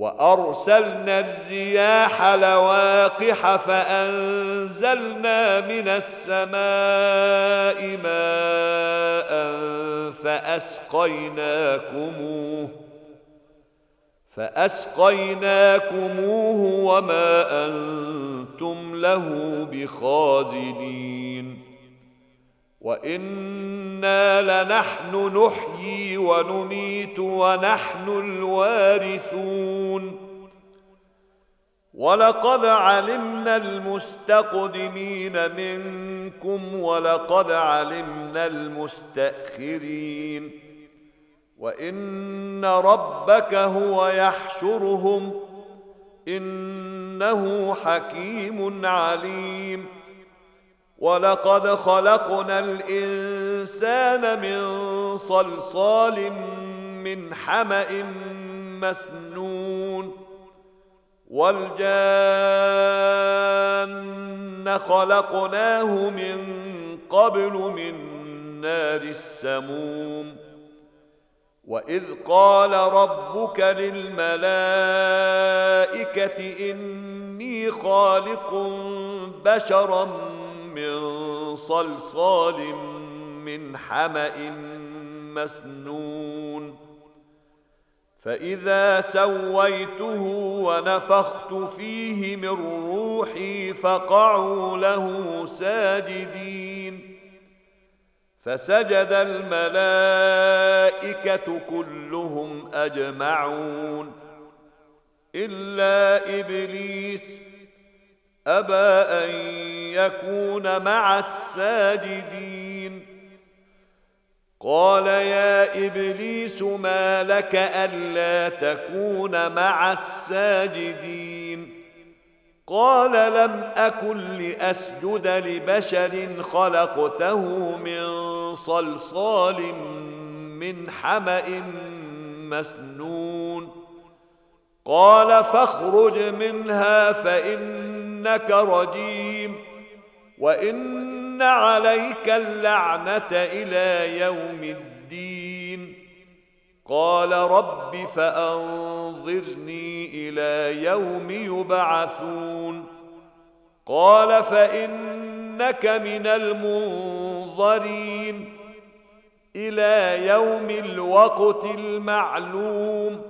وأرسلنا الرياح لواقح فأنزلنا من السماء ماء فأسقيناكموه فأسقيناكموه وما أنتم له بخازنين وأنا لنحن نحيي ونميت ونحن الوارثون ولقد علمنا المستقدمين منكم ولقد علمنا المستاخرين وان ربك هو يحشرهم انه حكيم عليم ولقد خلقنا الانسان من صلصال من حما مسنون والجان خلقناه من قبل من نار السموم واذ قال ربك للملائكه اني خالق بشرا من صلصال من حمأ مسنون. فإذا سويته ونفخت فيه من روحي فقعوا له ساجدين. فسجد الملائكة كلهم أجمعون. إلا إبليس أبى أن يكون مع الساجدين. قال يا إبليس ما لك ألا تكون مع الساجدين. قال لم أكن لأسجد لبشر خلقته من صلصال من حمأ مسنون. قال فاخرج منها فإنك رجيم وإن عليك اللعنة إلى يوم الدين. قال رب فأنظرني إلى يوم يبعثون. قال فإنك من المنظرين إلى يوم الوقت المعلوم.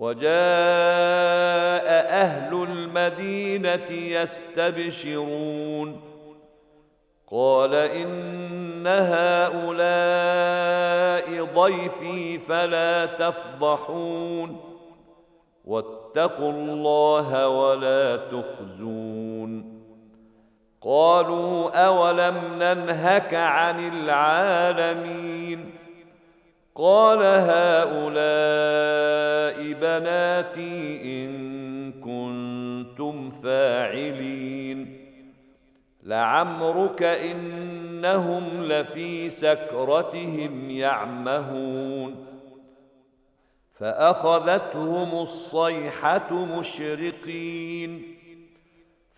وجاء أهل المدينة يستبشرون. قال إن هؤلاء ضيفي فلا تفضحون. واتقوا الله ولا تخزون. قالوا أولم ننهك عن العالمين؟ قال هؤلاء بناتي إن كنتم فاعلين. لعمرك إنهم لفي سكرتهم يعمهون. فأخذتهم الصيحة مشرقين.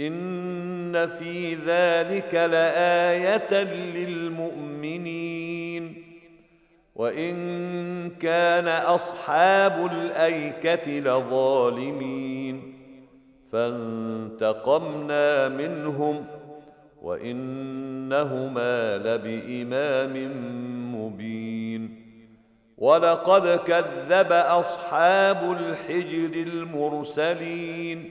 إن في ذلك لآية للمؤمنين. وإن كان أصحاب الأيكة لظالمين. فانتقمنا منهم وإنهما لبإمام مبين. ولقد كذب أصحاب الحجر المرسلين.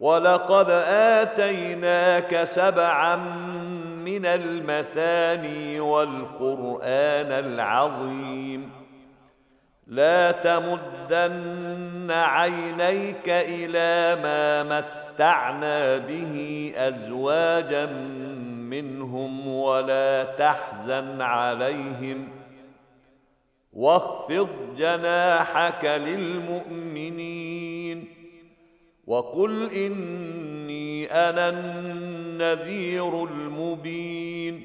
ولقد آتيناك سبعا من المثاني والقرآن العظيم. لا تمدن عينيك إلى ما متعنا به أزواجا منهم ولا تحزن عليهم. واخفض جناحك للمؤمنين. وقل إني أنا النذير المبين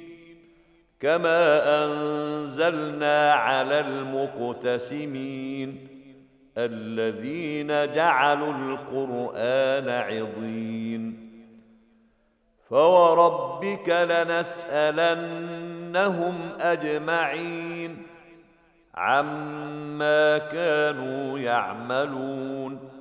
كما أنزلنا على المقتسمين الذين جعلوا القرآن عضين فوربك لنسألنهم أجمعين عما كانوا يعملون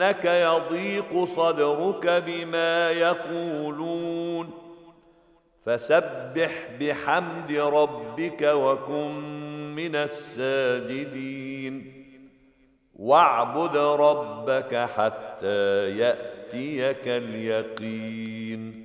إنك يضيق صدرك بما يقولون. فسبح بحمد ربك وكن من الساجدين. واعبد ربك حتى يأتيك اليقين.